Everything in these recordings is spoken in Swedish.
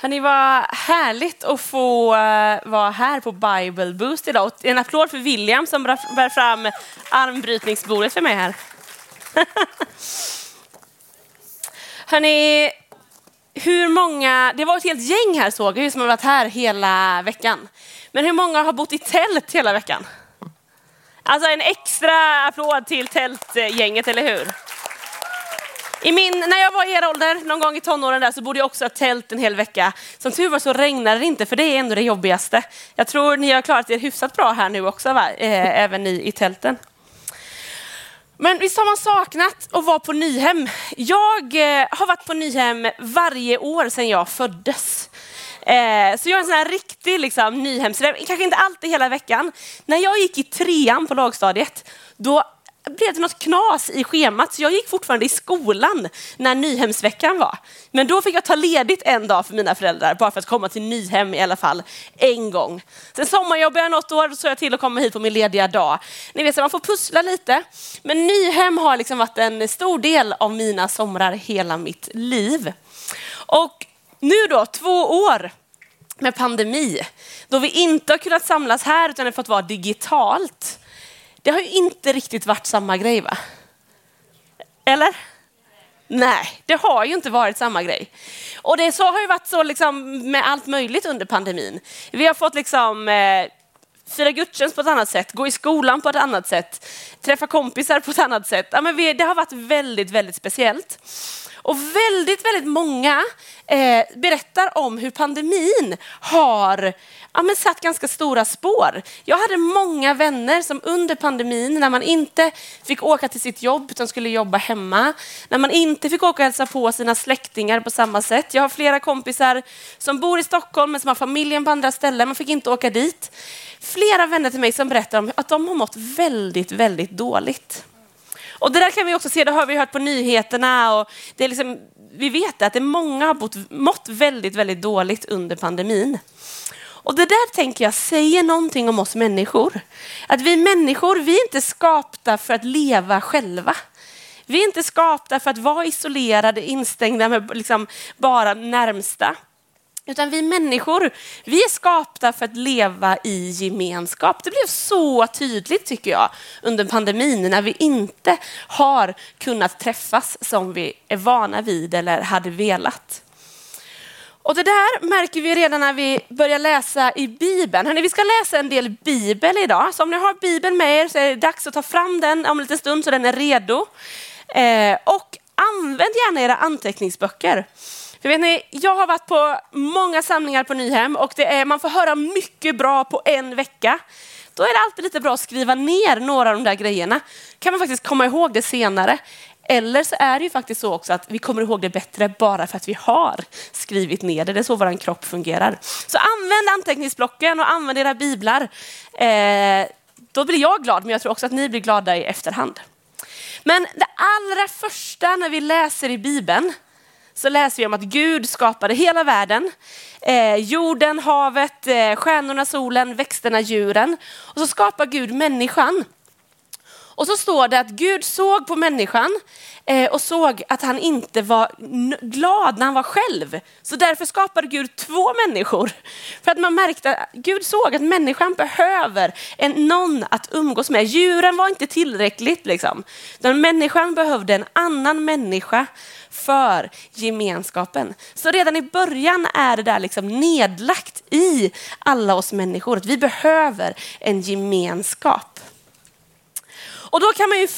Hörni, vad härligt att få eh, vara här på Bible Boost idag. Och en applåd för William som bär fram armbrytningsbordet för mig här. Hörni, hur många, det var ett helt gäng här såg jag som har varit här hela veckan. Men hur många har bott i tält hela veckan? Alltså en extra applåd till tältgänget, eller hur? I min, när jag var i er ålder, någon gång i tonåren där, så bodde jag också i tält en hel vecka. Som tur var så regnade det inte, för det är ändå det jobbigaste. Jag tror ni har klarat er hyfsat bra här nu också, va? Eh, även ni i tälten. Men visst har man saknat att vara på Nyhem? Jag eh, har varit på Nyhem varje år sedan jag föddes. Eh, så jag är en sån här riktig liksom, Nyhemsräv, kanske inte alltid hela veckan. När jag gick i trean på lagstadiet, då blev det något knas i schemat, så jag gick fortfarande i skolan när Nyhemsveckan var. Men då fick jag ta ledigt en dag för mina föräldrar, bara för att komma till Nyhem i alla fall en gång. Sen sommarjobbade jag något år, så såg jag till att komma hit på min lediga dag. Ni vet, så man får pussla lite. Men Nyhem har liksom varit en stor del av mina somrar hela mitt liv. Och nu då, två år med pandemi, då vi inte har kunnat samlas här utan det har fått vara digitalt det har ju inte riktigt varit samma grej va? Eller? Nej, det har ju inte varit samma grej. Och det så har ju varit så liksom med allt möjligt under pandemin. Vi har fått liksom eh, fira gudstjänst på ett annat sätt, gå i skolan på ett annat sätt, träffa kompisar på ett annat sätt. Ja, men vi, det har varit väldigt, väldigt speciellt. Och väldigt, väldigt många eh, berättar om hur pandemin har ja, men satt ganska stora spår. Jag hade många vänner som under pandemin, när man inte fick åka till sitt jobb utan skulle jobba hemma, när man inte fick åka och hälsa på sina släktingar på samma sätt. Jag har flera kompisar som bor i Stockholm men som har familjen på andra ställen, man fick inte åka dit. Flera vänner till mig som berättar om att de har mått väldigt, väldigt dåligt. Och det där kan vi också se, det har vi hört på nyheterna och det är liksom, vi vet att det många har mått, mått väldigt, väldigt dåligt under pandemin. Och det där tänker jag säger någonting om oss människor. Att vi människor, vi är inte skapta för att leva själva. Vi är inte skapta för att vara isolerade, instängda med liksom bara närmsta. Utan vi människor, vi är skapta för att leva i gemenskap. Det blev så tydligt tycker jag under pandemin när vi inte har kunnat träffas som vi är vana vid eller hade velat. Och det där märker vi redan när vi börjar läsa i Bibeln. Hörrni, vi ska läsa en del Bibel idag, så om ni har Bibeln med er så är det dags att ta fram den om en liten stund så den är redo. Eh, och använd gärna era anteckningsböcker. För vet ni, jag har varit på många samlingar på Nyhem och det är, man får höra mycket bra på en vecka. Då är det alltid lite bra att skriva ner några av de där grejerna. kan man faktiskt komma ihåg det senare. Eller så är det ju faktiskt så också att vi kommer ihåg det bättre bara för att vi har skrivit ner det. Det är så vår kropp fungerar. Så använd anteckningsblocken och använd era biblar. Eh, då blir jag glad, men jag tror också att ni blir glada i efterhand. Men det allra första när vi läser i Bibeln så läser vi om att Gud skapade hela världen. Eh, jorden, havet, eh, stjärnorna, solen, växterna, djuren. Och så skapar Gud människan. Och så står det att Gud såg på människan eh, och såg att han inte var glad när han var själv. Så därför skapade Gud två människor. För att man märkte att Gud såg att människan behöver en, någon att umgås med. Djuren var inte tillräckligt. Liksom. Den människan behövde en annan människa för gemenskapen. Så redan i början är det där liksom nedlagt i alla oss människor att vi behöver en gemenskap. Och då kan man ju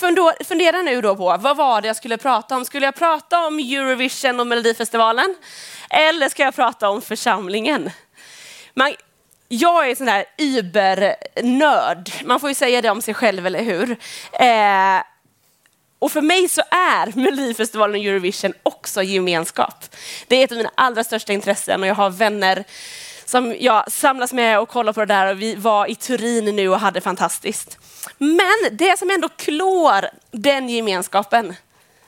fundera nu då på vad var det jag skulle prata om? Skulle jag prata om Eurovision och Melodifestivalen? Eller ska jag prata om församlingen? Man, jag är sån där übernörd. Man får ju säga det om sig själv, eller hur? Eh, och för mig så är Melodifestivalen och Eurovision också gemenskap. Det är ett av mina allra största intressen och jag har vänner som jag samlas med och kollar på det där och vi var i Turin nu och hade fantastiskt. Men det som ändå klår den gemenskapen,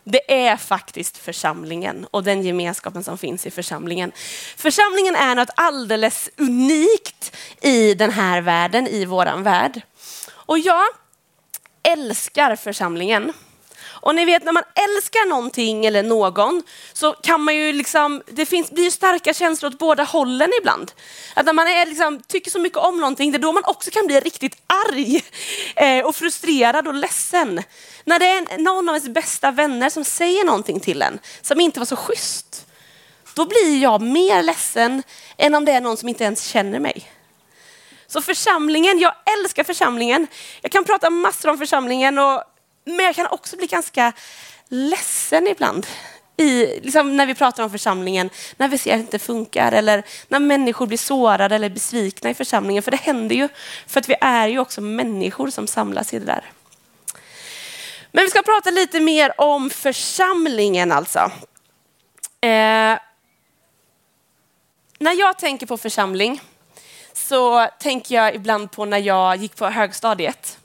det är faktiskt församlingen och den gemenskapen som finns i församlingen. Församlingen är något alldeles unikt i den här världen, i våran värld. Och jag älskar församlingen. Och ni vet när man älskar någonting eller någon så kan man ju liksom, det finns, blir ju starka känslor åt båda hållen ibland. Att när man är liksom, tycker så mycket om någonting, det är då man också kan bli riktigt arg eh, och frustrerad och ledsen. När det är någon av ens bästa vänner som säger någonting till en som inte var så schysst. Då blir jag mer ledsen än om det är någon som inte ens känner mig. Så församlingen, jag älskar församlingen. Jag kan prata massor om församlingen, och, men jag kan också bli ganska ledsen ibland. I, liksom när vi pratar om församlingen, när vi ser att det inte funkar eller när människor blir sårade eller besvikna i församlingen. För det händer ju, för att vi är ju också människor som samlas i det där. Men vi ska prata lite mer om församlingen alltså. Eh, när jag tänker på församling så tänker jag ibland på när jag gick på högstadiet.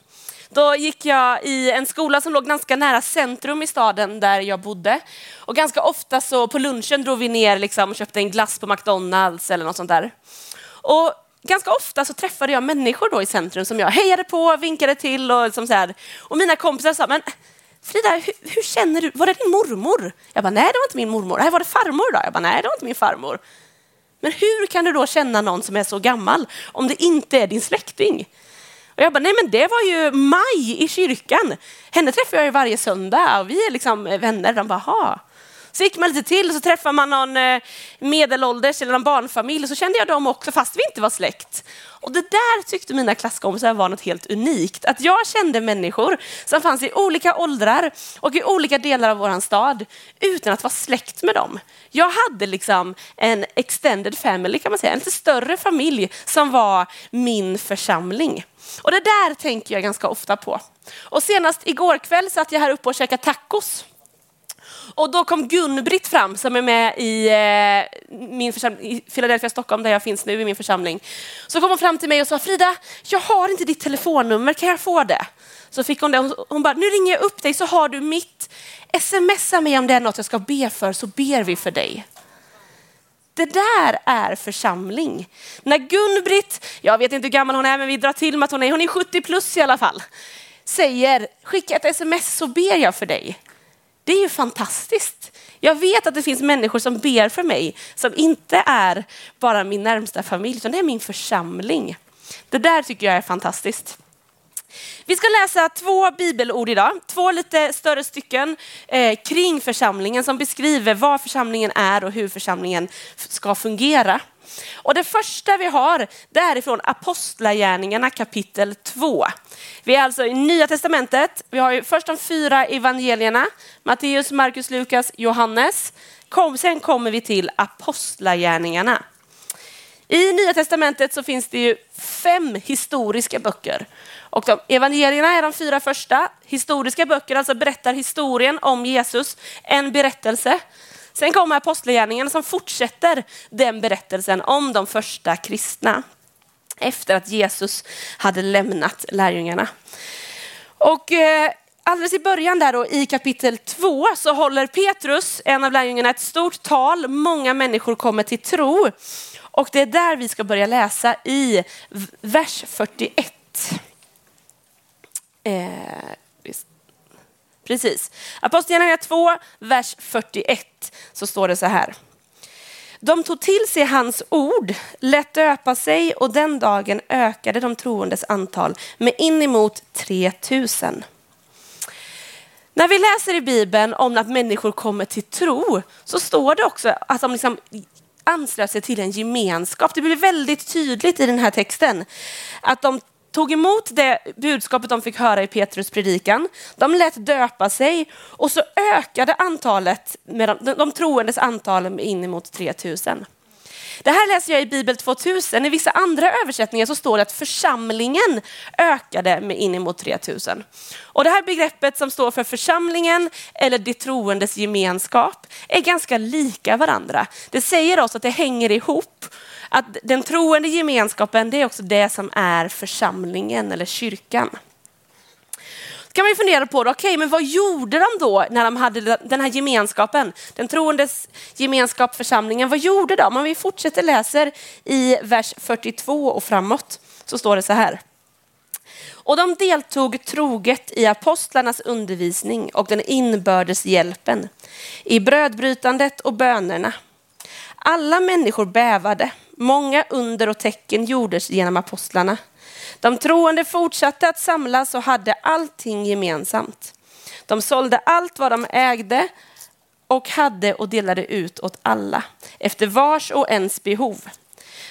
Då gick jag i en skola som låg ganska nära centrum i staden där jag bodde. Och ganska ofta så på lunchen drog vi ner liksom och köpte en glass på McDonalds eller något sånt där. Och ganska ofta så träffade jag människor då i centrum som jag hejade på, vinkade till och, som så här. och mina kompisar sa, men Frida, hur, hur, känner du? Var det din mormor? Jag bara, nej det var inte min mormor. Nej, var det farmor då? Jag bara, nej det var inte min farmor. Men hur kan du då känna någon som är så gammal om det inte är din släkting? Och jag bara, nej men det var ju Maj i kyrkan. Henne träffar jag ju varje söndag och vi är liksom eh, vänner. De bara, ha. Så gick man lite till och så träffade man någon eh, medelålders eller någon barnfamilj och så kände jag dem också fast vi inte var släkt. Och det där tyckte mina klasskompisar var något helt unikt. Att jag kände människor som fanns i olika åldrar och i olika delar av vår stad utan att vara släkt med dem. Jag hade liksom en extended family kan man säga, en lite större familj som var min församling. Och det där tänker jag ganska ofta på. Och senast igår kväll satt jag här uppe och käkade tacos. Och då kom Gun-Britt fram som är med i eh, min församling i Philadelphia, Stockholm där jag finns nu i min församling. Så kom hon fram till mig och sa Frida, jag har inte ditt telefonnummer, kan jag få det? Så fick hon det. Hon, hon bara, nu ringer jag upp dig så har du mitt. Smsa mig om det är något jag ska be för så ber vi för dig. Det där är församling. När Gun-Britt, jag vet inte hur gammal hon är men vi drar till med att hon är, hon är 70 plus i alla fall, säger skicka ett sms så ber jag för dig. Det är ju fantastiskt. Jag vet att det finns människor som ber för mig som inte är bara min närmsta familj, utan det är min församling. Det där tycker jag är fantastiskt. Vi ska läsa två bibelord idag, två lite större stycken eh, kring församlingen som beskriver vad församlingen är och hur församlingen ska fungera. Och det första vi har, därifrån är Apostlagärningarna kapitel 2. Vi är alltså i Nya Testamentet. Vi har ju först de fyra evangelierna, Matteus, Markus, Lukas, Johannes. Kom, sen kommer vi till Apostlagärningarna. I Nya Testamentet så finns det ju fem historiska böcker. Och de, evangelierna är de fyra första. Historiska böcker, alltså berättar historien om Jesus, en berättelse. Sen kommer Apostlagärningarna som fortsätter den berättelsen om de första kristna efter att Jesus hade lämnat lärjungarna. Och eh, alldeles i början där då, i kapitel 2 så håller Petrus, en av lärjungarna, ett stort tal. Många människor kommer till tro. Och det är där vi ska börja läsa i vers 41. Eh, precis. Apostlagärningarna 2, vers 41, så står det så här. De tog till sig hans ord, lät döpa sig och den dagen ökade de troendes antal med inemot 3000. När vi läser i Bibeln om att människor kommer till tro så står det också att de liksom anslöt sig till en gemenskap. Det blir väldigt tydligt i den här texten att de tog emot det budskapet de fick höra i Petrus predikan. De lät döpa sig och så ökade antalet, med de, de troendes antal med inemot 3000. Det här läser jag i Bibel 2000. I vissa andra översättningar så står det att församlingen ökade med inemot 3000. Och det här begreppet som står för församlingen eller de troendes gemenskap är ganska lika varandra. Det säger oss att det hänger ihop att den troende gemenskapen, det är också det som är församlingen eller kyrkan. Då kan man ju fundera på, okej, okay, men vad gjorde de då när de hade den här gemenskapen? Den troendes gemenskap, församlingen, vad gjorde de? Om vi fortsätter läser i vers 42 och framåt så står det så här. Och de deltog troget i apostlarnas undervisning och den inbördes hjälpen, i brödbrytandet och bönerna. Alla människor bävade, många under och tecken gjordes genom apostlarna. De troende fortsatte att samlas och hade allting gemensamt. De sålde allt vad de ägde och hade och delade ut åt alla efter vars och ens behov.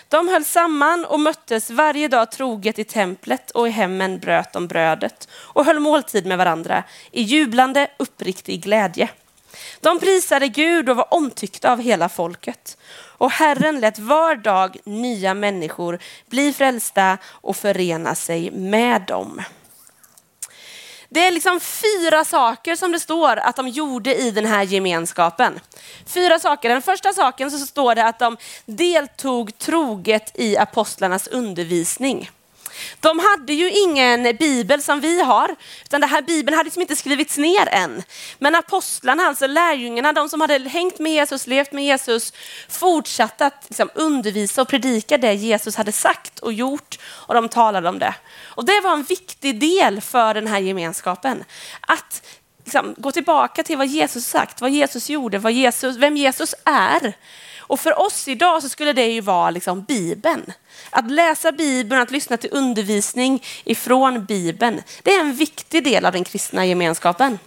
De höll samman och möttes varje dag troget i templet och i hemmen bröt de brödet och höll måltid med varandra i jublande uppriktig glädje. De prisade Gud och var omtyckta av hela folket. Och Herren lät var dag nya människor bli frälsta och förena sig med dem. Det är liksom fyra saker som det står att de gjorde i den här gemenskapen. Fyra saker. Den första saken så står det att de deltog troget i apostlarnas undervisning. De hade ju ingen bibel som vi har, utan den här bibeln hade liksom inte skrivits ner än. Men apostlarna, alltså lärjungarna, de som hade hängt med Jesus, levt med Jesus, fortsatte att liksom undervisa och predika det Jesus hade sagt och gjort och de talade om det. Och det var en viktig del för den här gemenskapen. Att liksom, gå tillbaka till vad Jesus sagt, vad Jesus gjorde, vad Jesus, vem Jesus är. Och för oss idag så skulle det ju vara liksom Bibeln. Att läsa Bibeln, att lyssna till undervisning ifrån Bibeln, det är en viktig del av den kristna gemenskapen.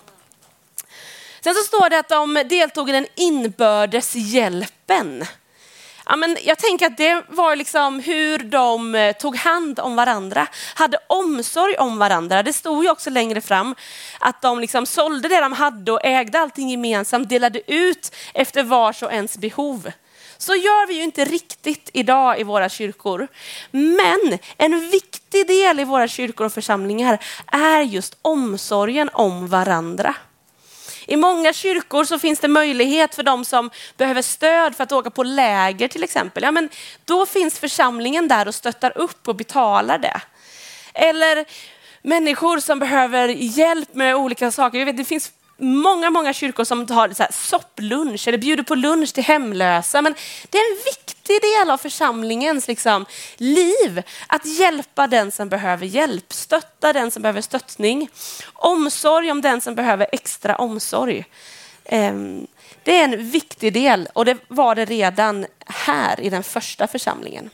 Sen så står det att de deltog i den inbördes hjälpen. Ja, men jag tänker att det var liksom hur de eh, tog hand om varandra, hade omsorg om varandra. Det stod ju också längre fram att de liksom sålde det de hade och ägde allting gemensamt, delade ut efter vars och ens behov. Så gör vi ju inte riktigt idag i våra kyrkor. Men en viktig del i våra kyrkor och församlingar är just omsorgen om varandra. I många kyrkor så finns det möjlighet för de som behöver stöd för att åka på läger till exempel. Ja, men då finns församlingen där och stöttar upp och betalar det. Eller människor som behöver hjälp med olika saker. Jag vet, det finns många, många kyrkor som har så här sopplunch eller bjuder på lunch till hemlösa. Men det är en viktig del av församlingens liksom, liv att hjälpa den som behöver hjälp, stötta den som behöver stöttning, omsorg om den som behöver extra omsorg. Ehm, det är en viktig del och det var det redan här i den första församlingen.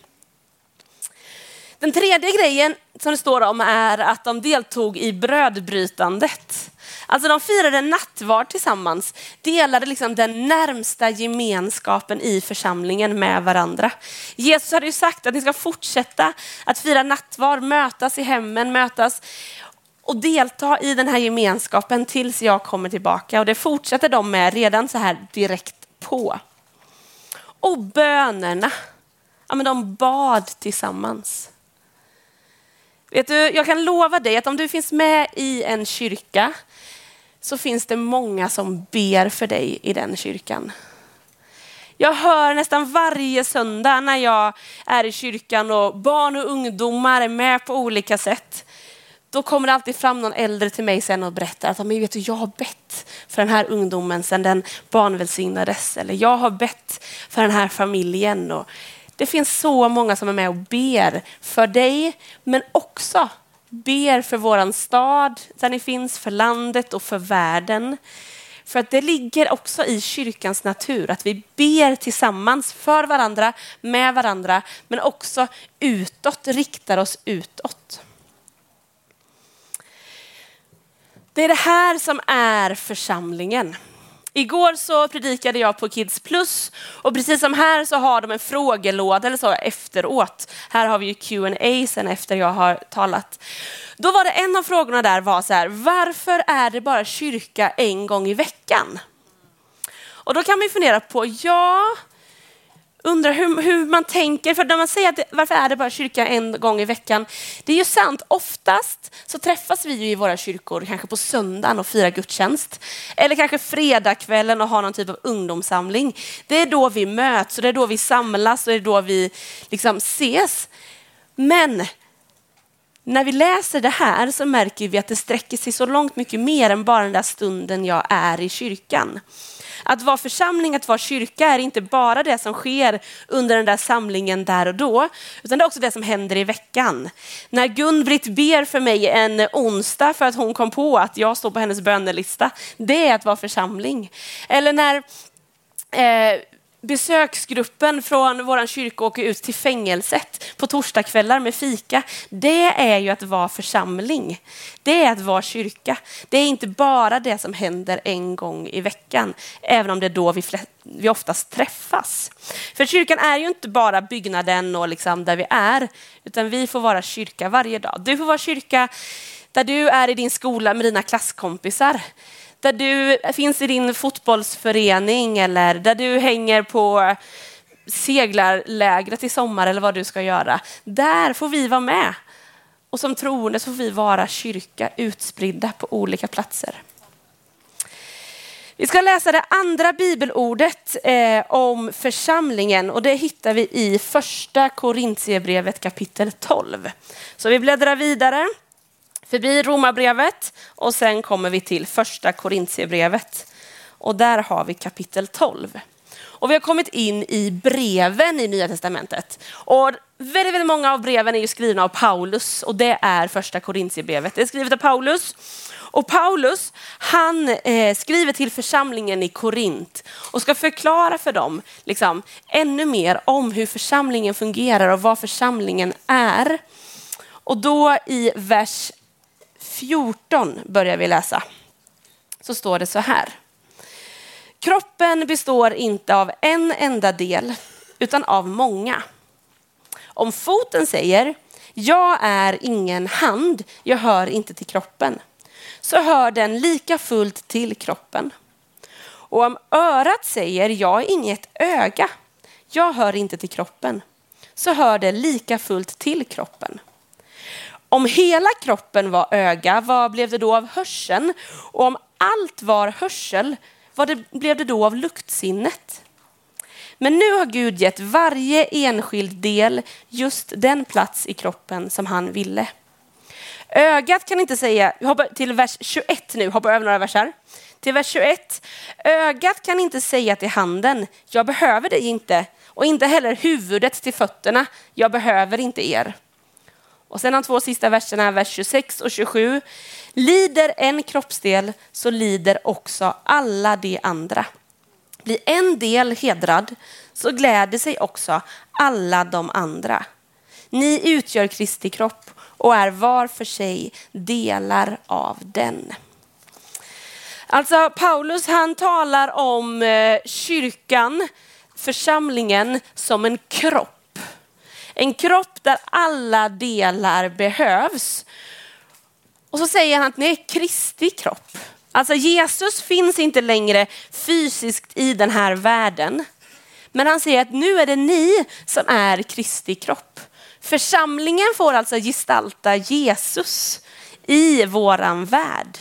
Den tredje grejen som det står om är att de deltog i brödbrytandet. Alltså de firade nattvard tillsammans, delade liksom den närmsta gemenskapen i församlingen med varandra. Jesus hade ju sagt att ni ska fortsätta att fira nattvard, mötas i hemmen, mötas och delta i den här gemenskapen tills jag kommer tillbaka. Och det fortsätter de med redan så här direkt på. Och bönerna, ja, men de bad tillsammans. Vet du, jag kan lova dig att om du finns med i en kyrka så finns det många som ber för dig i den kyrkan. Jag hör nästan varje söndag när jag är i kyrkan och barn och ungdomar är med på olika sätt. Då kommer det alltid fram någon äldre till mig sen och berättar att vet du, jag har bett för den här ungdomen sedan den barnvälsignades. Eller jag har bett för den här familjen. Och det finns så många som är med och ber för dig, men också ber för våran stad där ni finns, för landet och för världen. För att det ligger också i kyrkans natur att vi ber tillsammans för varandra, med varandra, men också utåt, riktar oss utåt. Det är det här som är församlingen. Igår så predikade jag på Kids Plus och precis som här så har de en frågelåda eller så efteråt. Här har vi ju Q&A sen efter jag har talat. Då var det en av frågorna där var så här, varför är det bara kyrka en gång i veckan? Och då kan man ju fundera på, ja, undrar hur, hur, man tänker. För när man säger att det, varför är det bara kyrka en gång i veckan? Det är ju sant. Oftast så träffas vi ju i våra kyrkor kanske på söndagen och firar gudstjänst. Eller kanske fredagskvällen och har någon typ av ungdomssamling. Det är då vi möts och det är då vi samlas och det är då vi liksom ses. Men när vi läser det här så märker vi att det sträcker sig så långt mycket mer än bara den där stunden jag är i kyrkan. Att vara församling, att vara kyrka är inte bara det som sker under den där samlingen där och då, utan det är också det som händer i veckan. När Gun-Britt ber för mig en onsdag för att hon kom på att jag står på hennes bönelista, det är att vara församling. Eller när eh, besöksgruppen från vår kyrka åker ut till fängelset på torsdagskvällar med fika. Det är ju att vara församling. Det är att vara kyrka. Det är inte bara det som händer en gång i veckan, även om det är då vi, vi oftast träffas. För kyrkan är ju inte bara byggnaden och liksom där vi är, utan vi får vara kyrka varje dag. Du får vara kyrka där du är i din skola med dina klasskompisar där du finns i din fotbollsförening eller där du hänger på seglarlägret i sommar eller vad du ska göra. Där får vi vara med. Och som troende så får vi vara kyrka utspridda på olika platser. Vi ska läsa det andra bibelordet eh, om församlingen och det hittar vi i första Korintierbrevet kapitel 12. Så vi bläddrar vidare förbi Romarbrevet och sen kommer vi till första Korintierbrevet. Och där har vi kapitel 12. Och vi har kommit in i breven i Nya Testamentet. Och väldigt, väldigt många av breven är ju skrivna av Paulus och det är första Korintierbrevet. Det är skrivet av Paulus. Och Paulus han eh, skriver till församlingen i Korint och ska förklara för dem liksom, ännu mer om hur församlingen fungerar och vad församlingen är. Och då i vers 14 börjar vi läsa. Så står det så här. Kroppen består inte av en enda del utan av många. Om foten säger jag är ingen hand, jag hör inte till kroppen, så hör den lika fullt till kroppen. Och om örat säger jag är inget öga, jag hör inte till kroppen, så hör det lika fullt till kroppen. Om hela kroppen var öga, vad blev det då av hörseln? Och om allt var hörsel, vad det, blev det då av luktsinnet? Men nu har Gud gett varje enskild del just den plats i kroppen som han ville. Ögat kan inte säga, vi hoppar till vers 21 nu, hoppar över några verser. Till vers 21. Ögat kan inte säga till handen, jag behöver dig inte. Och inte heller huvudet till fötterna, jag behöver inte er. Och sen de två sista verserna, vers 26 och 27. Lider en kroppsdel så lider också alla de andra. Blir en del hedrad så gläder sig också alla de andra. Ni utgör Kristi kropp och är var för sig delar av den. Alltså Paulus han talar om eh, kyrkan, församlingen som en kropp. En kropp där alla delar behövs. Och så säger han att ni är Kristi kropp. Alltså Jesus finns inte längre fysiskt i den här världen. Men han säger att nu är det ni som är Kristi kropp. Församlingen får alltså gestalta Jesus i våran värld.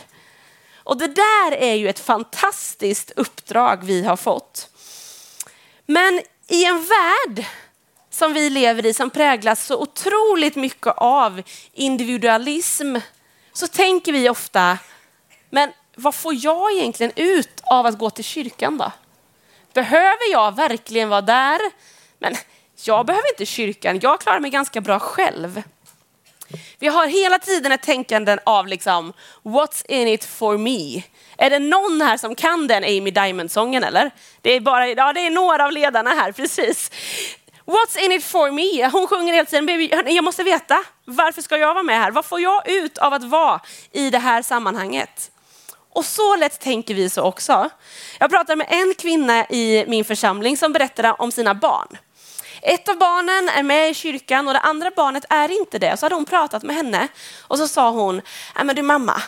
Och det där är ju ett fantastiskt uppdrag vi har fått. Men i en värld som vi lever i som präglas så otroligt mycket av individualism så tänker vi ofta, men vad får jag egentligen ut av att gå till kyrkan då? Behöver jag verkligen vara där? Men jag behöver inte kyrkan, jag klarar mig ganska bra själv. Vi har hela tiden ett tänkande av liksom, what's in it for me? Är det någon här som kan den Amy Diamond-sången eller? Det är, bara, ja, det är några av ledarna här, precis. What's in it for me? Hon sjunger hela tiden, jag måste veta, varför ska jag vara med här? Vad får jag ut av att vara i det här sammanhanget? Och så lätt tänker vi så också. Jag pratade med en kvinna i min församling som berättade om sina barn. Ett av barnen är med i kyrkan och det andra barnet är inte det. Så hade hon pratat med henne och så sa hon, äh, men du mamma,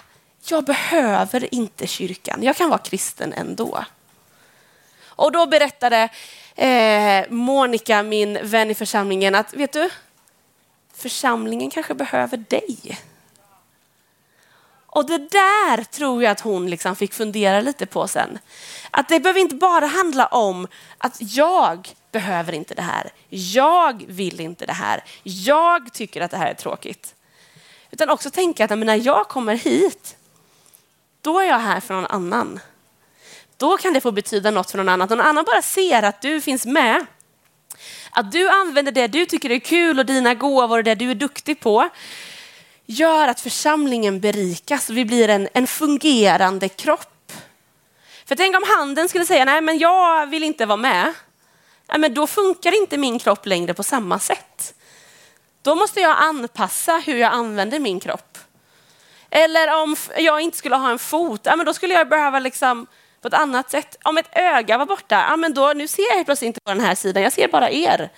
jag behöver inte kyrkan, jag kan vara kristen ändå. Och då berättade eh, Monica, min vän i församlingen, att vet du, församlingen kanske behöver dig. Och det där tror jag att hon liksom fick fundera lite på sen. Att det behöver inte bara handla om att jag behöver inte det här. Jag vill inte det här. Jag tycker att det här är tråkigt. Utan också tänka att när jag kommer hit, då är jag här för någon annan då kan det få betyda något för någon annan. Någon annan bara ser att du finns med. Att du använder det du tycker är kul och dina gåvor och det du är duktig på gör att församlingen berikas och vi blir en, en fungerande kropp. För tänk om handen skulle säga, nej men jag vill inte vara med. Nej, men då funkar inte min kropp längre på samma sätt. Då måste jag anpassa hur jag använder min kropp. Eller om jag inte skulle ha en fot, ja, men då skulle jag behöva liksom på ett annat sätt. Om ett öga var borta, ja, men då, nu ser jag helt plötsligt inte på den här sidan, jag ser bara er.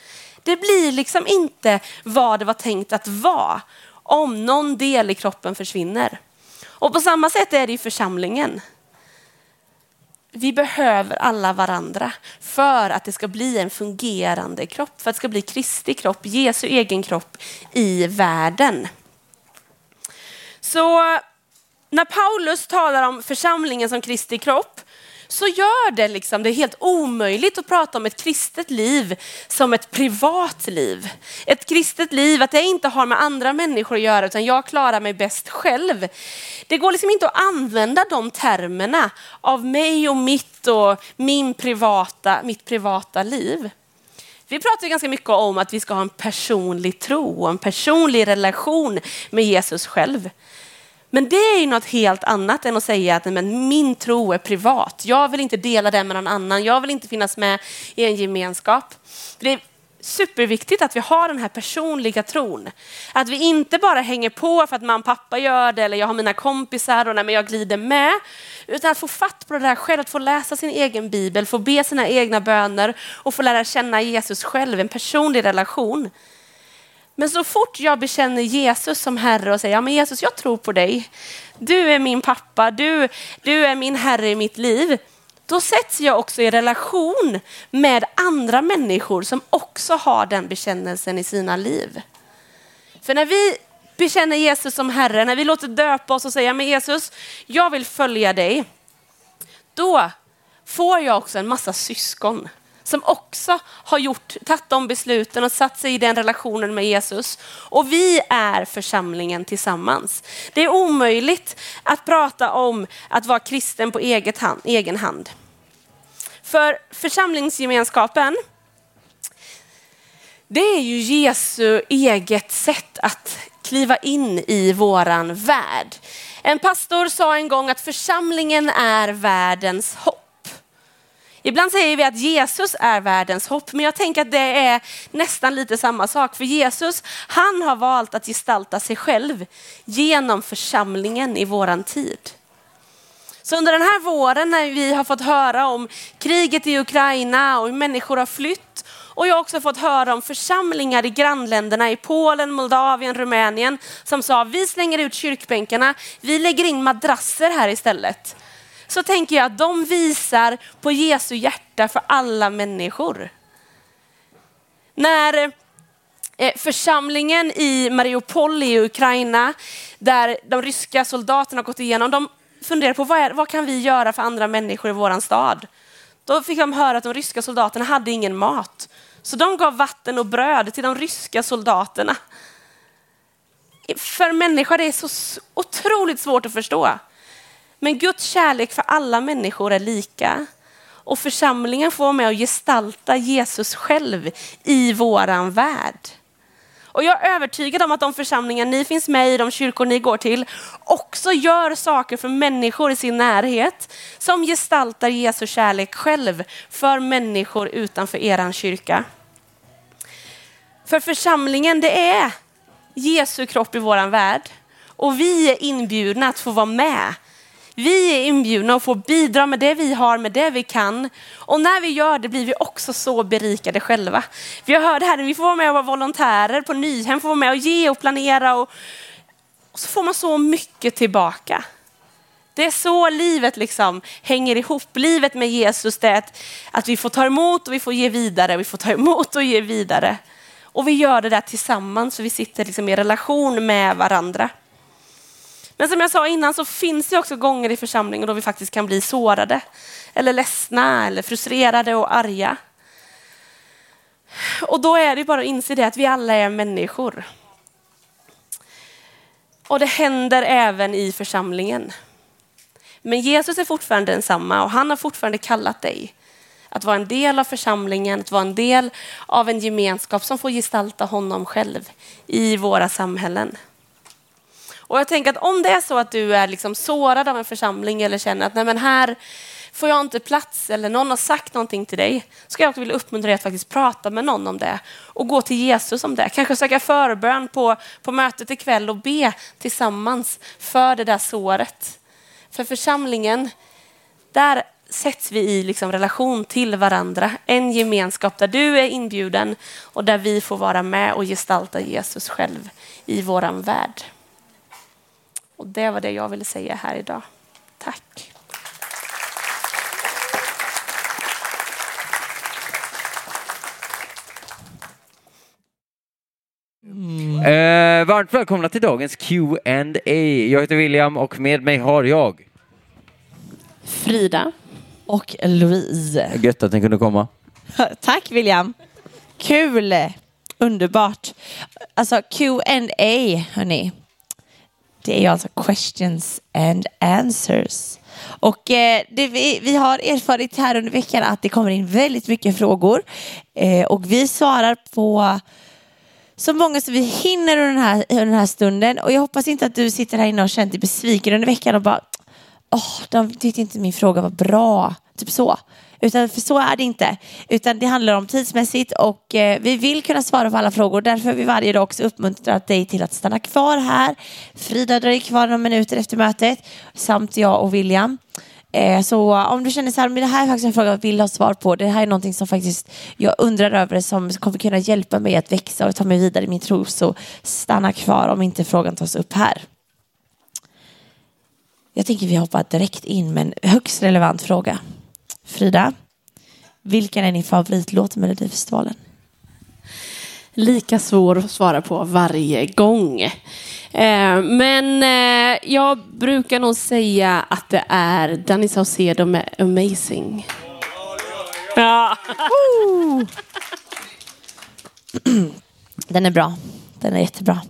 Det blir liksom inte vad det var tänkt att vara om någon del i kroppen försvinner. Och på samma sätt är det i församlingen. Vi behöver alla varandra för att det ska bli en fungerande kropp, för att det ska bli Kristi kropp, Jesu egen kropp i världen. Så när Paulus talar om församlingen som Kristi kropp så gör det liksom det är helt omöjligt att prata om ett kristet liv som ett privat liv. Ett kristet liv, att det inte har med andra människor att göra utan jag klarar mig bäst själv. Det går liksom inte att använda de termerna av mig och mitt och min privata, mitt privata liv. Vi pratar ganska mycket om att vi ska ha en personlig tro och en personlig relation med Jesus själv. Men det är ju något helt annat än att säga att men, min tro är privat. Jag vill inte dela den med någon annan. Jag vill inte finnas med i en gemenskap. Det är superviktigt att vi har den här personliga tron. Att vi inte bara hänger på för att mamma och pappa gör det eller jag har mina kompisar och nej, jag glider med. Utan att få fatt på det där själv, att få läsa sin egen bibel, få be sina egna böner och få lära känna Jesus själv, en personlig relation. Men så fort jag bekänner Jesus som Herre och säger, ja men Jesus jag tror på dig. Du är min pappa, du, du är min Herre i mitt liv. Då sätts jag också i relation med andra människor som också har den bekännelsen i sina liv. För när vi bekänner Jesus som Herre, när vi låter döpa oss och säga, men Jesus, jag vill följa dig. Då får jag också en massa syskon som också har gjort, tagit de besluten och satt sig i den relationen med Jesus. Och vi är församlingen tillsammans. Det är omöjligt att prata om att vara kristen på eget hand, egen hand. För församlingsgemenskapen, det är ju Jesu eget sätt att kliva in i våran värld. En pastor sa en gång att församlingen är världens hopp. Ibland säger vi att Jesus är världens hopp, men jag tänker att det är nästan lite samma sak. För Jesus, han har valt att gestalta sig själv genom församlingen i våran tid. Så under den här våren när vi har fått höra om kriget i Ukraina och hur människor har flytt och jag har också fått höra om församlingar i grannländerna i Polen, Moldavien, Rumänien som sa vi slänger ut kyrkbänkarna, vi lägger in madrasser här istället så tänker jag att de visar på Jesu hjärta för alla människor. När eh, församlingen i Mariupol i Ukraina, där de ryska soldaterna har gått igenom, de funderar på vad, är, vad kan vi göra för andra människor i vår stad? Då fick de höra att de ryska soldaterna hade ingen mat. Så de gav vatten och bröd till de ryska soldaterna. För människor är det så otroligt svårt att förstå. Men Guds kärlek för alla människor är lika. Och församlingen får vara med och gestalta Jesus själv i våran värld. Och jag är övertygad om att de församlingar ni finns med i, de kyrkor ni går till, också gör saker för människor i sin närhet som gestaltar Jesu kärlek själv för människor utanför eran kyrka. För församlingen, det är Jesu kropp i våran värld. Och vi är inbjudna att få vara med vi är inbjudna och får bidra med det vi har, med det vi kan. Och när vi gör det blir vi också så berikade själva. Vi har hört här, vi får vara med och vara volontärer på Nyhem, får vara med och ge och planera och, och så får man så mycket tillbaka. Det är så livet liksom hänger ihop. Livet med Jesus det är att, att vi får ta emot och vi får ge vidare. Vi får ta emot och ge vidare. Och vi gör det där tillsammans så vi sitter liksom i relation med varandra. Men som jag sa innan så finns det också gånger i församlingen då vi faktiskt kan bli sårade eller ledsna eller frustrerade och arga. Och då är det bara att inse det att vi alla är människor. Och det händer även i församlingen. Men Jesus är fortfarande densamma och han har fortfarande kallat dig att vara en del av församlingen, att vara en del av en gemenskap som får gestalta honom själv i våra samhällen. Och jag tänker att om det är så att du är liksom sårad av en församling eller känner att nej men här får jag inte plats eller någon har sagt någonting till dig, så ska jag också vilja uppmuntra dig att faktiskt prata med någon om det och gå till Jesus om det. Kanske söka förbön på, på mötet ikväll och be tillsammans för det där såret. För församlingen, där sätts vi i liksom relation till varandra. En gemenskap där du är inbjuden och där vi får vara med och gestalta Jesus själv i våran värld. Och det var det jag ville säga här idag. Tack. Eh, varmt välkomna till dagens Q&A. Jag heter William och med mig har jag... Frida. och Louise. Gött att ni kunde komma. Tack William. Kul. Underbart. Alltså Q&A hörni. Det är ju alltså questions and answers. Och eh, det vi, vi har erfarit här under veckan att det kommer in väldigt mycket frågor. Eh, och vi svarar på så många som vi hinner under den, här, under den här stunden. Och jag hoppas inte att du sitter här inne och känner dig besviken under veckan och bara åh, de tyckte inte min fråga var bra. Typ så. Utan för så är det inte. Utan det handlar om tidsmässigt och eh, vi vill kunna svara på alla frågor. Därför har vi varje dag också uppmuntrat dig till att stanna kvar här. Frida dröjer kvar några minuter efter mötet. Samt jag och William. Eh, så om du känner så här, men det här är faktiskt en fråga jag vill ha svar på. Det här är någonting som faktiskt jag undrar över som kommer kunna hjälpa mig att växa och ta mig vidare i min tro. Så stanna kvar om inte frågan tas upp här. Jag tänker vi hoppar direkt in med en högst relevant fråga. Frida, vilken är din favoritlåt med Melodifestivalen? Lika svår att svara på varje gång. Eh, men eh, jag brukar nog säga att det är Danny Saucedo med Amazing. Ja. Den är bra. Den är jättebra.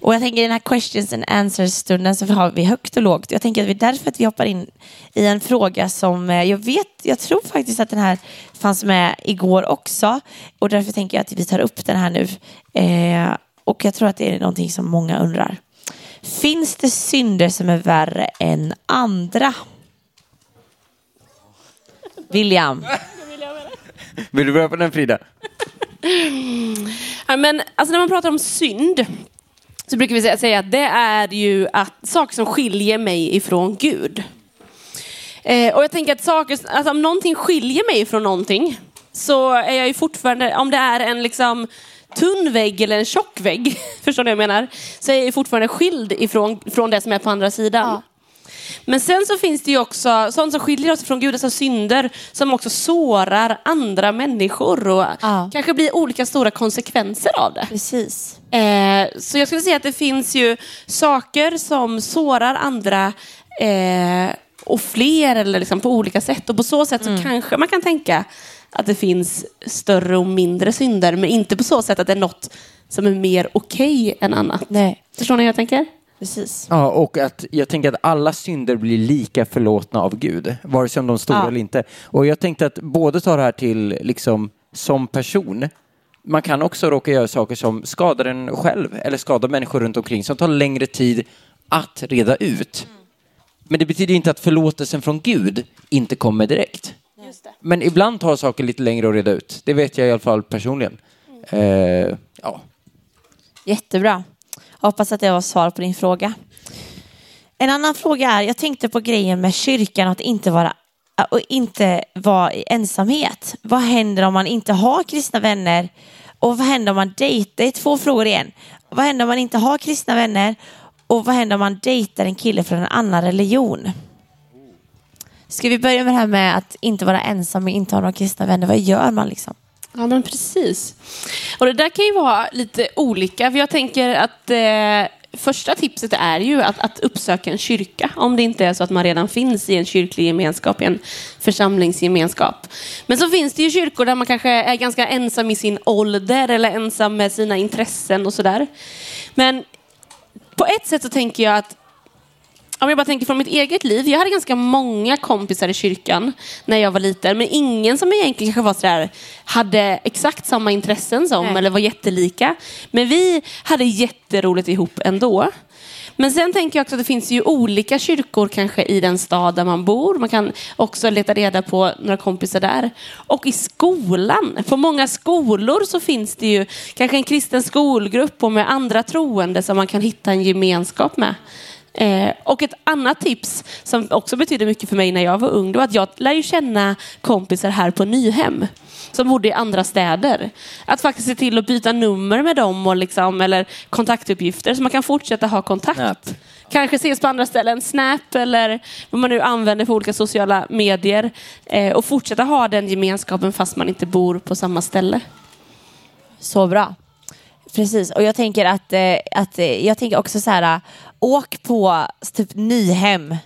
Och jag tänker i den här questions and answers stunden så har vi högt och lågt. Jag tänker att det är därför att vi hoppar in i en fråga som eh, jag vet, jag tror faktiskt att den här fanns med igår också. Och därför tänker jag att vi tar upp den här nu. Eh, och jag tror att det är någonting som många undrar. Finns det synder som är värre än andra? William. Vill du börja på den Frida? Ja, men, alltså, när man pratar om synd så brukar vi säga- att det är ju att saker som skiljer mig ifrån Gud. Eh, och jag tänker att saker, alltså, om någonting skiljer mig ifrån någonting så är jag ju fortfarande, om det är en liksom tunn vägg eller en tjock vägg, förstår ni vad jag menar? Så är jag ju fortfarande skild ifrån från det som är på andra sidan. Ja. Men sen så finns det ju också sånt som skiljer oss från Gud, alltså synder som också sårar andra människor och Ja. kanske blir olika stora konsekvenser av det. Precis. Eh, så jag skulle säga att det finns ju saker som sårar andra eh, och fler eller liksom på olika sätt. Och på så sätt så kanske man kan tänka att det finns större och mindre synder, men inte på så sätt att det är något som är mer okej än annat. Nej, Förstår ni hur jag tänker? Precis. Ja, och att jag tänker att alla synder blir lika förlåtna av Gud, vare sig om de är stora Ja. eller inte. Och jag tänkte att både ta det här till liksom som person, man kan också råka göra saker som skadar en själv eller skadar människor runt omkring som tar längre tid att reda ut. Men det betyder inte att förlåtelsen från Gud inte kommer direkt. Men ibland tar saker lite längre att reda ut. Det vet jag i alla fall personligen. Eh, ja. Jättebra. Hoppas att det var svar på din fråga. En annan fråga är, jag tänkte på grejen med kyrkan och att inte vara och inte vara i ensamhet. Vad händer om man inte har kristna vänner? Och vad händer om man dejtar? Det är två frågor igen. Vad händer om man inte har kristna vänner? Och vad händer om man dejtar en kille från en annan religion? Ska vi börja med det här med att inte vara ensam och inte ha några kristna vänner? Vad gör man liksom? Ja, men precis. Och det där kan ju vara lite olika, för jag tänker att eh, första tipset är ju att, att uppsöka en kyrka, om det inte är så att man redan finns i en kyrklig gemenskap, i en församlingsgemenskap. Men så finns det ju kyrkor där man kanske är ganska ensam i sin ålder eller ensam med sina intressen och sådär. Men på ett sätt så tänker jag att om jag bara tänker från mitt eget liv. Jag hade ganska många kompisar i kyrkan när jag var liten. Men ingen som egentligen kanske var sådär, hade exakt samma intressen som Nej. eller var jättelika. Men vi hade jätteroligt ihop ändå. Men sen tänker jag också att det finns ju olika kyrkor kanske i den stad där man bor. Man kan också leta reda på några kompisar där. Och i skolan, på många skolor så finns det ju kanske en kristen skolgrupp och med andra troende som man kan hitta en gemenskap med. Eh, och ett annat tips som också betydde mycket för mig när jag var ung, det var att jag lär ju känna kompisar här på Nyhem som bodde i andra städer. Att faktiskt se till att byta nummer med dem och liksom, eller kontaktuppgifter så man kan fortsätta ha kontakt. Snap. Kanske ses på andra ställen, Snap eller vad man nu använder för olika sociala medier. Eh, och fortsätta ha den gemenskapen fast man inte bor på samma ställe. Så bra. Precis, och jag tänker att, eh, att eh, jag tänker också så här, åk på typ Nyhem.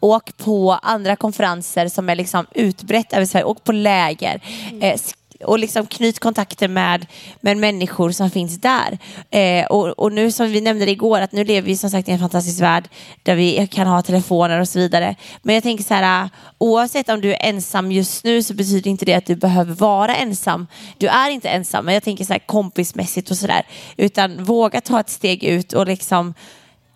Åk på andra konferenser som är liksom utbrett över Sverige. Åk på läger. Eh, sk- och liksom knyt kontakter med, med människor som finns där. Eh, och, och nu som vi nämnde igår, att nu lever vi som sagt i en fantastisk värld där vi kan ha telefoner och så vidare. Men jag tänker så här, eh, oavsett om du är ensam just nu så betyder inte det att du behöver vara ensam. Du är inte ensam, men jag tänker så här kompismässigt och sådär. Utan våga ta ett steg ut och liksom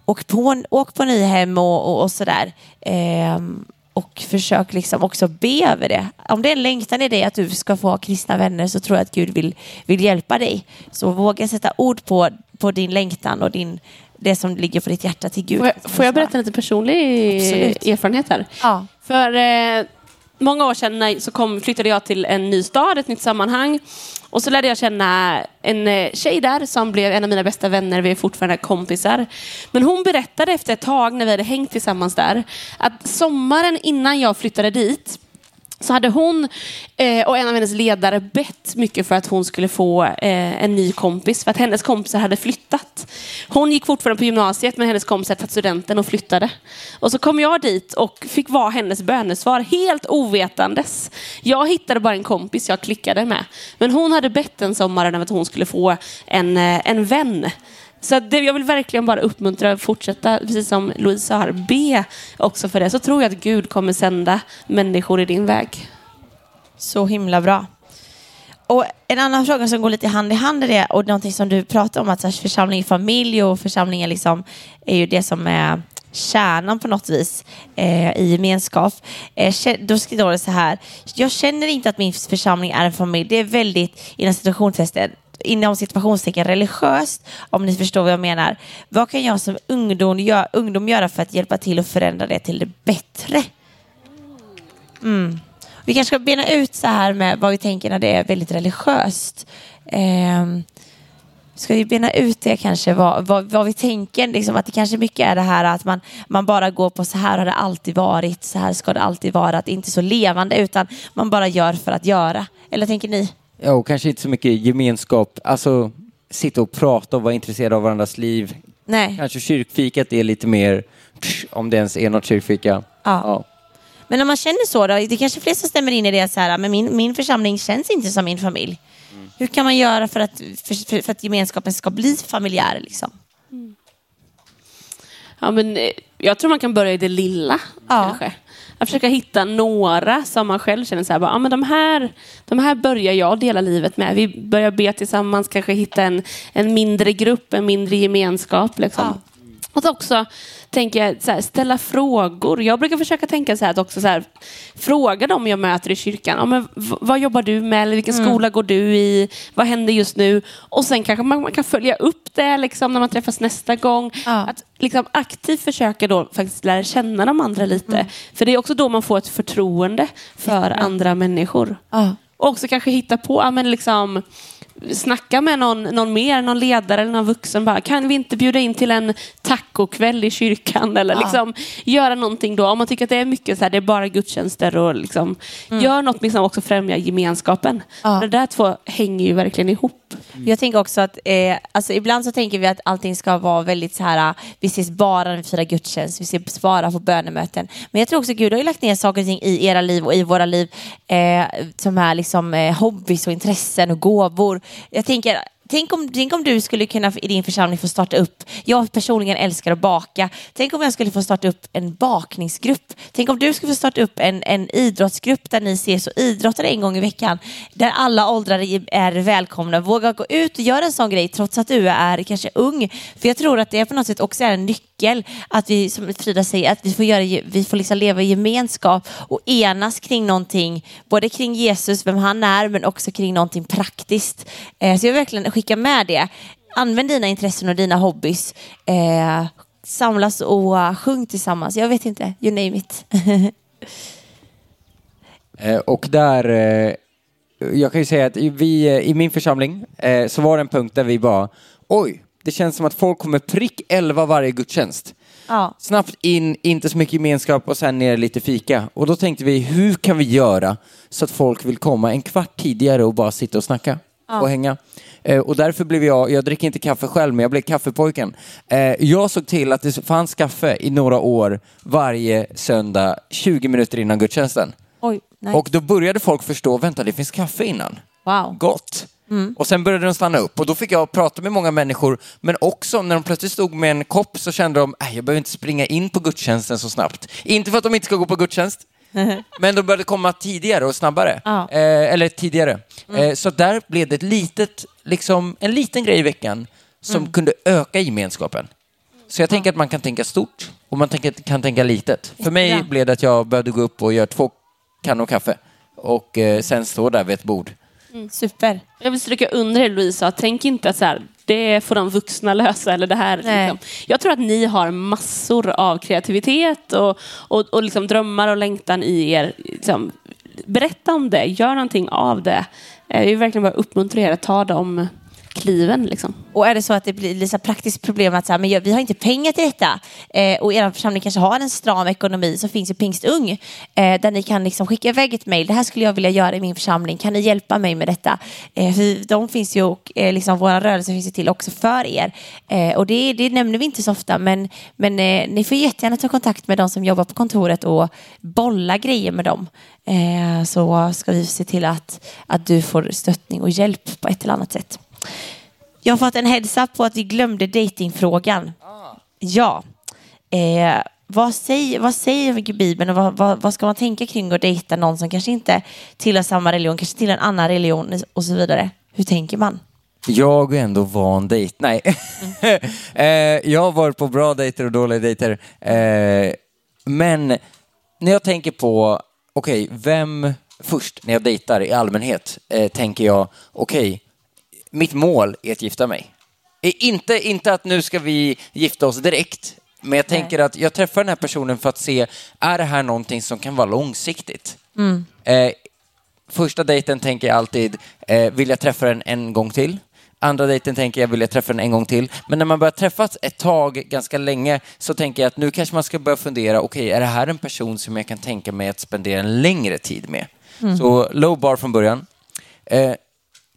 åk på, åk på Nyhem och, och, och sådär. Ehm, och försök liksom också be över det. Om det är en längtan i dig att du ska få ha kristna vänner så tror jag att Gud vill, vill hjälpa dig. Så våga sätta ord på, på din längtan och din, det som ligger på ditt hjärta till Gud. Får jag, får jag berätta lite personlig Absolut. erfarenhet här? Ja. För eh, många år sedan så kom, flyttade jag till en ny stad, ett nytt sammanhang. Och så lärde jag känna en eh, tjej där som blev en av mina bästa vänner. Vi är fortfarande kompisar. Men hon berättade efter ett tag när vi hade hängt tillsammans där att sommaren innan jag flyttade dit så hade hon eh, och en av hennes ledare bett mycket för att hon skulle få eh, en ny kompis. För att hennes kompisar hade flyttat. Hon gick fortfarande på gymnasiet men hennes kompisar hade tagit studenten och flyttade. Och så kom jag dit och fick vara hennes bönesvar helt ovetandes. Jag hittade bara en kompis jag klickade med. Men hon hade bett den sommaren om att hon skulle få en, eh, en vän. Så det, jag vill verkligen bara uppmuntra att fortsätta, precis som Louise sa här, be också för det. Så tror jag att Gud kommer sända människor i din väg. Så himla bra. Och en annan fråga som går lite hand i hand i det och någonting som du pratar om att så här, församling är familj och församling är, liksom, är ju det som är kärnan på något vis eh, i gemenskap. Eh, då skriver det så här. Jag känner inte att min församling är en familj. Det är väldigt inom situationstesten, inom situationstecken religiöst, om ni förstår vad jag menar. Vad kan jag som ungdom, gör, ungdom göra för att hjälpa till att förändra det till det bättre? Mm. Vi kanske ska bena ut så här med vad vi tänker när det är väldigt religiöst. Eh, ska vi bena ut det kanske, vad, vad, vad vi tänker, liksom att det kanske mycket är det här att man, man bara går på så här har det alltid varit, så här ska det alltid vara, att det inte är så levande utan man bara gör för att göra. Eller tänker ni? Ja, och kanske inte så mycket gemenskap, alltså sitta och prata och vara intresserad av varandras liv. Nej. Kanske kyrkfikat är lite mer, om det ens är något kyrkfika. Ja. Men om man känner så, då, det är kanske fler som stämmer in i det så här, men min, min församling känns inte som min familj. Hur kan man göra för att, för, för, för att gemenskapen ska bli familjär? Liksom? Ja, men, eh, jag tror man kan börja i det lilla. Ja. Kanske. Att försöka hitta några som man själv känner så här, bara, ah, men de, här, de här börjar jag dela livet med. Vi börjar be tillsammans, kanske hitta en, en mindre grupp, en mindre gemenskap. Liksom. Och så också tänker jag, så här, ställa frågor. Jag brukar försöka tänka så här, att också så här, fråga dem jag möter i kyrkan. Ja, men, vad jobbar du med? Eller vilken skola går du i? Vad händer just nu? Och sen kanske man, man kan följa upp det liksom, när man träffas nästa gång. Ja. Att liksom, aktivt försöka då faktiskt lära känna de andra lite. För det är också då man får ett förtroende för andra människor. Ja. Och också kanske hitta på, men liksom, snacka med någon, någon mer, någon ledare eller någon vuxen. Bara, kan vi inte bjuda in till en tacokväll i kyrkan? Eller liksom, göra någonting då. Om man tycker att det är mycket så här, det är bara gudstjänster. Och liksom, Gör något som också främjar gemenskapen. Ja. Det där två hänger ju verkligen ihop. Jag tänker också att eh, alltså ibland så tänker vi att allting ska vara väldigt så här, vi ses bara när vi firar gudstjänst, vi ses bara på bönemöten. Men jag tror också Gud har ju lagt ner saker och ting i era liv och i våra liv eh, som är liksom eh, hobbys och intressen och gåvor. Jag tänker Tänk om, tänk om du skulle kunna i din församling få starta upp, jag personligen älskar att baka, tänk om jag skulle få starta upp en bakningsgrupp. Tänk om du skulle få starta upp en, en idrottsgrupp där ni ses och idrottar en gång i veckan, där alla åldrar är välkomna. Våga gå ut och göra en sån grej trots att du är kanske ung. För jag tror att det på något sätt också är en nyckel att vi, som Frida säger, att vi får, göra, vi får liksom leva i gemenskap och enas kring någonting, både kring Jesus, vem han är, men också kring någonting praktiskt. Eh, så jag verkligen skicka med det. Använd dina intressen och dina hobbys. Eh, samlas och uh, sjung tillsammans. Jag vet inte, you name it. Eh, och där, eh, jag kan ju säga att vi, eh, i min församling eh, så var det en punkt där vi bara, oj, det känns som att folk kommer prick 11 varje gudstjänst. ja. Snabbt in, inte så mycket gemenskap och sen ner lite fika. Och då tänkte vi, hur kan vi göra så att folk vill komma en kvart tidigare och bara sitta och snacka och hänga? Eh, och därför blev jag, jag dricker inte kaffe själv, men jag blev kaffepojken. Eh, jag såg till att det fanns kaffe i några år varje söndag, 20 minuter innan gudstjänsten. Oj, nice. Och då började folk förstå, vänta det finns kaffe innan. wow. Gott. Och sen började de stanna upp och då fick jag prata med många människor men också när de plötsligt stod med en kopp så kände de, äh, jag behöver inte springa in på gudstjänsten så snabbt. Inte för att de inte ska gå på gudstjänst, men de började komma tidigare och snabbare. Ja. Eh, eller tidigare. Eh, så där blev det ett litet, liksom, en liten grej i veckan som kunde öka gemenskapen. Så jag tänker att man kan tänka stort och man tänker, kan tänka litet. För mig Jättebra. blev det att jag behövde gå upp och göra två kannor kaffe och eh, sen stå där vid ett bord. Super. Jag vill stryka under det Louisa, tänk inte att så här, det får de vuxna lösa eller det här. Liksom. Jag tror att ni har massor av kreativitet och, och, och liksom drömmar och längtan i er. Liksom, berätta om det, gör någonting av det. Jag vill verkligen bara uppmuntra er att ta de kliven. Liksom. Och är det så att det blir lite praktiskt problem att så här, men jag- vi har inte pengar till detta eh, och er församling kanske har en stram ekonomi så finns ju Pingstung eh, där ni kan liksom skicka iväg ett mejl. Det här skulle jag vilja göra i min församling. Kan ni hjälpa mig med detta? Eh, för de finns ju och eh, liksom våra rörelser finns ju till också för er. Eh, och det, det nämner vi inte så ofta men, men eh, ni får jättegärna ta kontakt med de som jobbar på kontoret och bolla grejer med dem. Eh, så ska vi se till att, att du får stöttning och hjälp på ett eller annat sätt. Jag har fått en heads-up på att vi glömde datingfrågan. Ja. Eh, vad, säger, vad säger Bibeln och vad, vad, vad ska man tänka kring att dejta någon som kanske inte tillhör samma religion, kanske tillhör en annan religion och så vidare? Hur tänker man? Jag är ändå van dejt. Nej. eh, jag har varit på bra dejter och dåliga dejter. Eh, men när jag tänker på, okej, vem först när jag dejtar i allmänhet eh, tänker jag, okej, mitt mål är att gifta mig. Inte, inte att nu ska vi gifta oss direkt, men jag tänker att jag träffar den här personen för att se, är det här någonting som kan vara långsiktigt? Eh, Första dejten tänker jag alltid, eh, vill jag träffa den en gång till? Andra dejten tänker jag, vill jag träffa den en gång till? Men när man börjar träffas ett tag, ganska länge, så tänker jag att nu kanske man ska börja fundera, okej, är det här en person som jag kan tänka mig att spendera en längre tid med? Så low bar från början. Eh,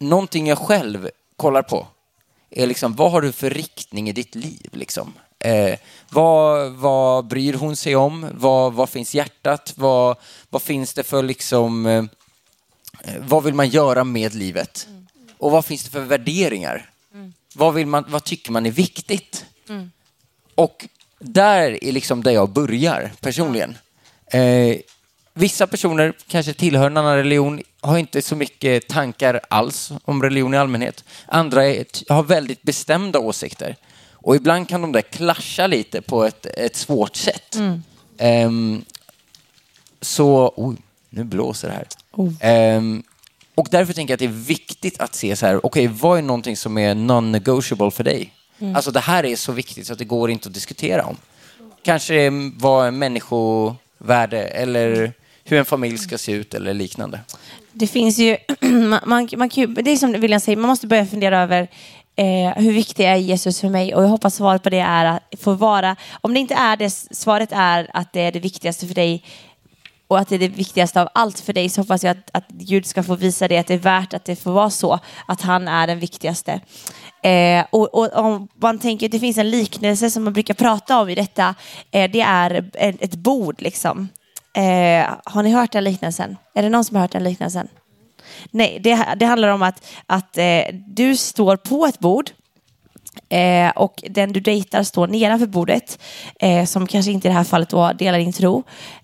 någonting jag själv kollar på är liksom, vad har du för riktning i ditt liv? Liksom? Eh, vad, vad bryr hon sig om? Vad, vad finns hjärtat? Vad, vad finns det för liksom... Eh, vad vill man göra med livet? Och vad finns det för värderingar? Vad, vill man, vad tycker man är viktigt? Och där är liksom där jag börjar personligen. Eh, vissa personer kanske tillhör en annan religion, har inte så mycket tankar alls om religion i allmänhet. Andra är, har väldigt bestämda åsikter. Och ibland kan de där klascha lite på ett, ett svårt sätt. Ehm, så, oj, nu blåser det här. Ehm, och därför tänker jag att det är viktigt att se så här, okej, vad är någonting som är non-negotiable för dig? Alltså det här är så viktigt så att det går inte att diskutera om. Kanske vad en människovärde eller hur en familj ska se ut eller liknande. Det finns ju, man, man, man kan det är som William säger, man måste börja fundera över eh, hur viktig är Jesus för mig? Och jag hoppas svaret på det är att få vara, om det inte är det, svaret är att det är det viktigaste för dig och att det är det viktigaste av allt för dig så hoppas jag att, att Gud ska få visa det, att det är värt att det får vara så, att han är den viktigaste. Eh, och, och om man tänker, det finns en liknelse som man brukar prata om i detta, eh, det är ett, ett bord liksom. Eh, har ni hört den liknelsen? Är det någon som har hört den liknelsen? Nej, det, det handlar om att, att eh, du står på ett bord Eh, och den du dejtar står nedanför bordet, eh, som kanske inte i det här fallet var delar din tro.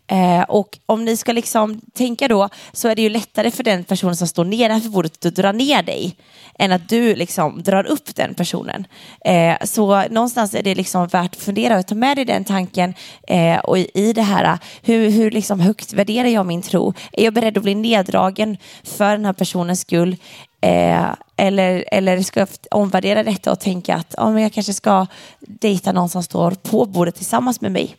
Eh, och om ni ska liksom tänka då så är det ju lättare för den personen som står nedanför bordet att dra ner dig än att du liksom drar upp den personen. Eh, så någonstans är det liksom värt att fundera och ta med dig den tanken eh, och i, i det här, hur, hur liksom högt värderar jag min tro? Är jag beredd att bli neddragen för den här personens skull? Eh, eller, eller ska jag omvärdera detta och tänka att ja, men jag kanske ska dejta någon som står på bordet tillsammans med mig.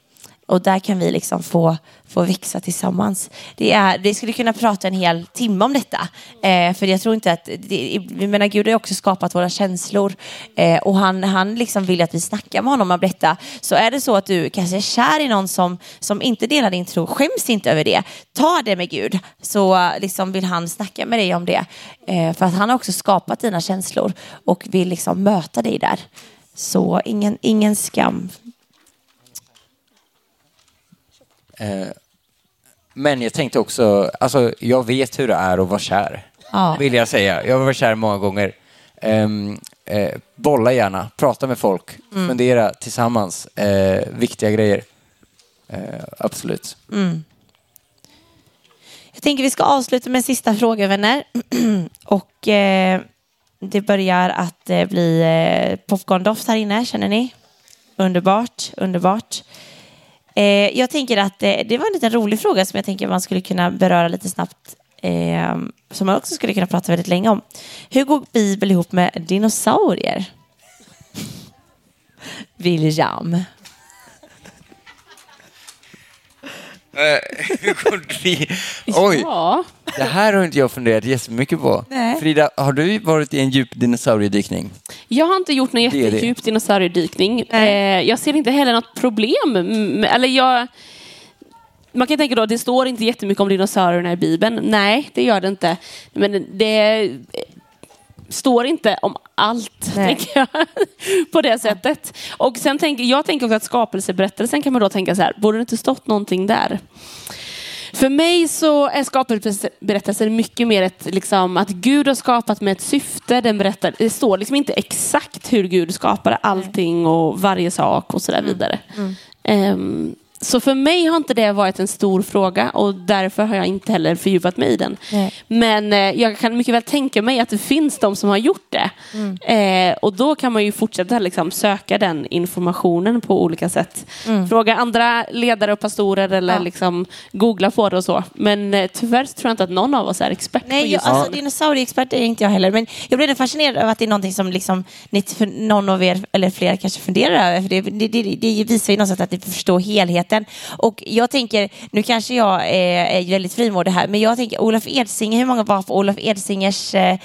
Och där kan vi liksom få, få växa tillsammans. Det är, vi skulle kunna prata en hel timme om detta. Eh, för jag tror inte att, det, vi menar Gud har också skapat våra känslor. Eh, och han, han liksom vill att vi snackar med honom om detta. Så är det så att du kanske är kär i någon som, som inte delar din tro, skäms inte över det. Ta det med Gud. Så eh, liksom vill han snacka med dig om det. Eh, för att han har också skapat dina känslor och vill liksom möta dig där. Så ingen, ingen skam Eh, men jag tänkte också, alltså jag vet hur det är att vara kär. Ja. Vill jag säga. Jag har varit kär många gånger. Um, eh, bolla gärna, prata med folk, Mm. fundera tillsammans. Eh, viktiga grejer. Eh, absolut. Jag tänker vi ska avsluta med en sista fråga vänner. Och eh, det börjar att eh, bli eh, popcorndoft här inne, känner ni? Underbart, underbart. Eh, jag tänker att eh, det var en liten rolig fråga som jag tänker man skulle kunna beröra lite snabbt. Eh, som man också skulle kunna prata väldigt länge om. Hur går Bibeln ihop med dinosaurier? William. Hur går det? Oj, Ja. Det här har inte jag funderat jättemycket på. Nej. Frida, har du varit i en djup dinosauriedykning? Jag har inte gjort någon jättedjup dinosauriedykning. Nej. Eh, jag ser inte heller något problem. Eller jag, man kan tänka då, det står inte jättemycket om dinosaurierna i Bibeln. Nej, det gör det inte. Men det eh, står inte om allt, Nej. tänker jag, på det sättet. Och sen tänker, jag tänker också att skapelseberättelsen kan man då tänka så här, borde det inte stått någonting där? För mig så är skapelseberättelsen mycket mer ett, liksom, att Gud har skapat med ett syfte. Den berättar, det står liksom inte exakt hur Gud skapade allting och varje sak och så där vidare. Ehm, så för mig har inte det varit en stor fråga och därför har jag inte heller fördjupat mig i den. Nej. Men eh, jag kan mycket väl tänka mig att det finns de som har gjort det. Eh, och då kan man ju fortsätta liksom, söka den informationen på olika sätt. Fråga andra ledare och pastorer eller Ja. liksom, googla på det och så. Men eh, tyvärr tror jag inte att någon av oss är expert Nej, jag, alltså, dinosaurieexpert är inte jag heller. Men jag blev fascinerad över att det är någonting som liksom, någon av er, eller fler, kanske funderar över. För det, det, det, det visar ju någonstans att ni förstår helheten. Och jag tänker, nu kanske jag eh, är, väldigt frimodig här, men jag tänker Olof Edsinger, hur många var på Olof Edsingers eh,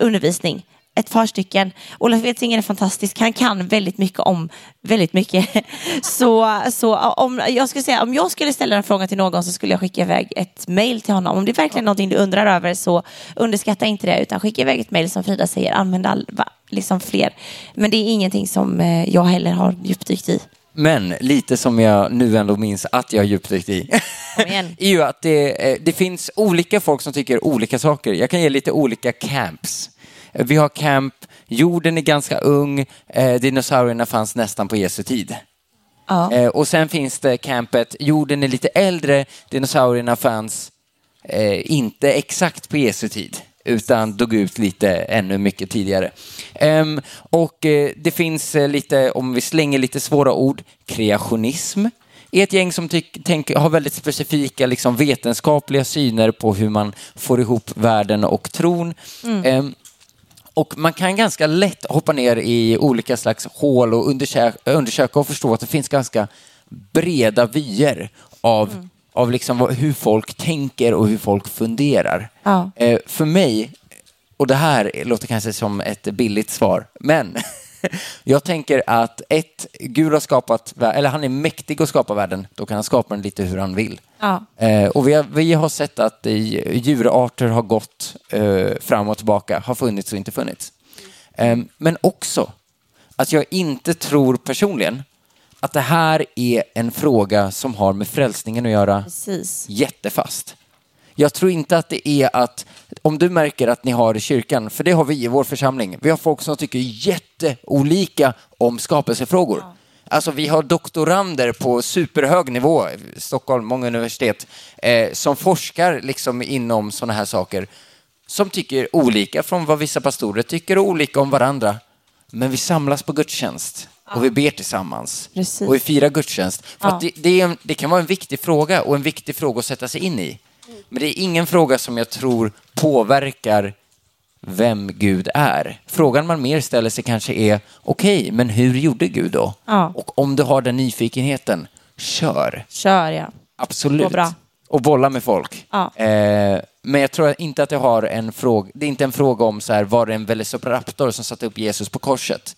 undervisning? Ett par stycken. Olof Edsinger är fantastisk. Han kan väldigt mycket om väldigt mycket. Så, så om, jag skulle säga, om jag skulle ställa en fråga till någon så skulle jag skicka iväg ett mail till honom. Om det är verkligen någonting du undrar över så underskatta inte det utan skicka iväg ett mail som Frida säger. Använd all, va, liksom fler. Men det är ingenting som eh, jag heller har djupdykt i. Men lite som jag nu ändå minns att jag djupdykt i. Är ju att det, eh, det finns olika folk som tycker olika saker. Jag kan ge lite olika camps. Vi har camp, jorden är ganska ung, eh, dinosaurierna fanns nästan på Jesu tid. Ja. Eh, och sen finns det campet, jorden är lite äldre, dinosaurierna fanns eh, inte exakt på Jesu tid utan dog ut lite ännu mycket tidigare. Ehm, och eh, det finns eh, lite, om vi slänger lite svåra ord, kreationism är ett gäng som tyck, tänk, har väldigt specifika liksom, vetenskapliga syner på hur man får ihop världen och tron. Ehm, och man kan ganska lätt hoppa ner i olika slags hål och undersöka, undersöka och förstå att det finns ganska breda vyer av, av liksom vad, hur folk tänker och hur folk funderar. Ja. Eh, för mig, och det här låter kanske som ett billigt svar, men jag tänker att ett, Gud har skapat, eller han är mäktig att skapa världen, då kan han skapa den lite hur han vill. Ja. Eh, och vi har, vi har sett att djurarter har gått eh, fram och tillbaka, har funnits och inte funnits. Eh, men också att jag inte tror personligen att det här är en fråga som har med frälsningen att göra Precis. jättefast. Jag tror inte att det är att, om du märker att ni har i kyrkan, för det har vi i vår församling, vi har folk som tycker jätteolika om skapelsefrågor. Alltså vi har doktorander på superhög nivå, Stockholm, många universitet, eh, som forskar liksom inom sådana här saker, som tycker olika från vad vissa pastorer tycker och olika om varandra. Men vi samlas på gudstjänst och vi ber tillsammans Precis. och vi firar gudstjänst. För Ja. det, det, en, det kan vara en viktig fråga och en viktig fråga att sätta sig in i. Men det är ingen fråga som jag tror påverkar vem Gud är. Frågan man mer ställer sig kanske är, okej, men hur gjorde Gud då? Ja. Och om du har den nyfikenheten, kör. Kör ja. Absolut. Och bolla med folk. Ja. Eh, men jag tror inte att jag har en fråga, det är inte en fråga om så här, var det en velociraptor som satte upp Jesus på korset?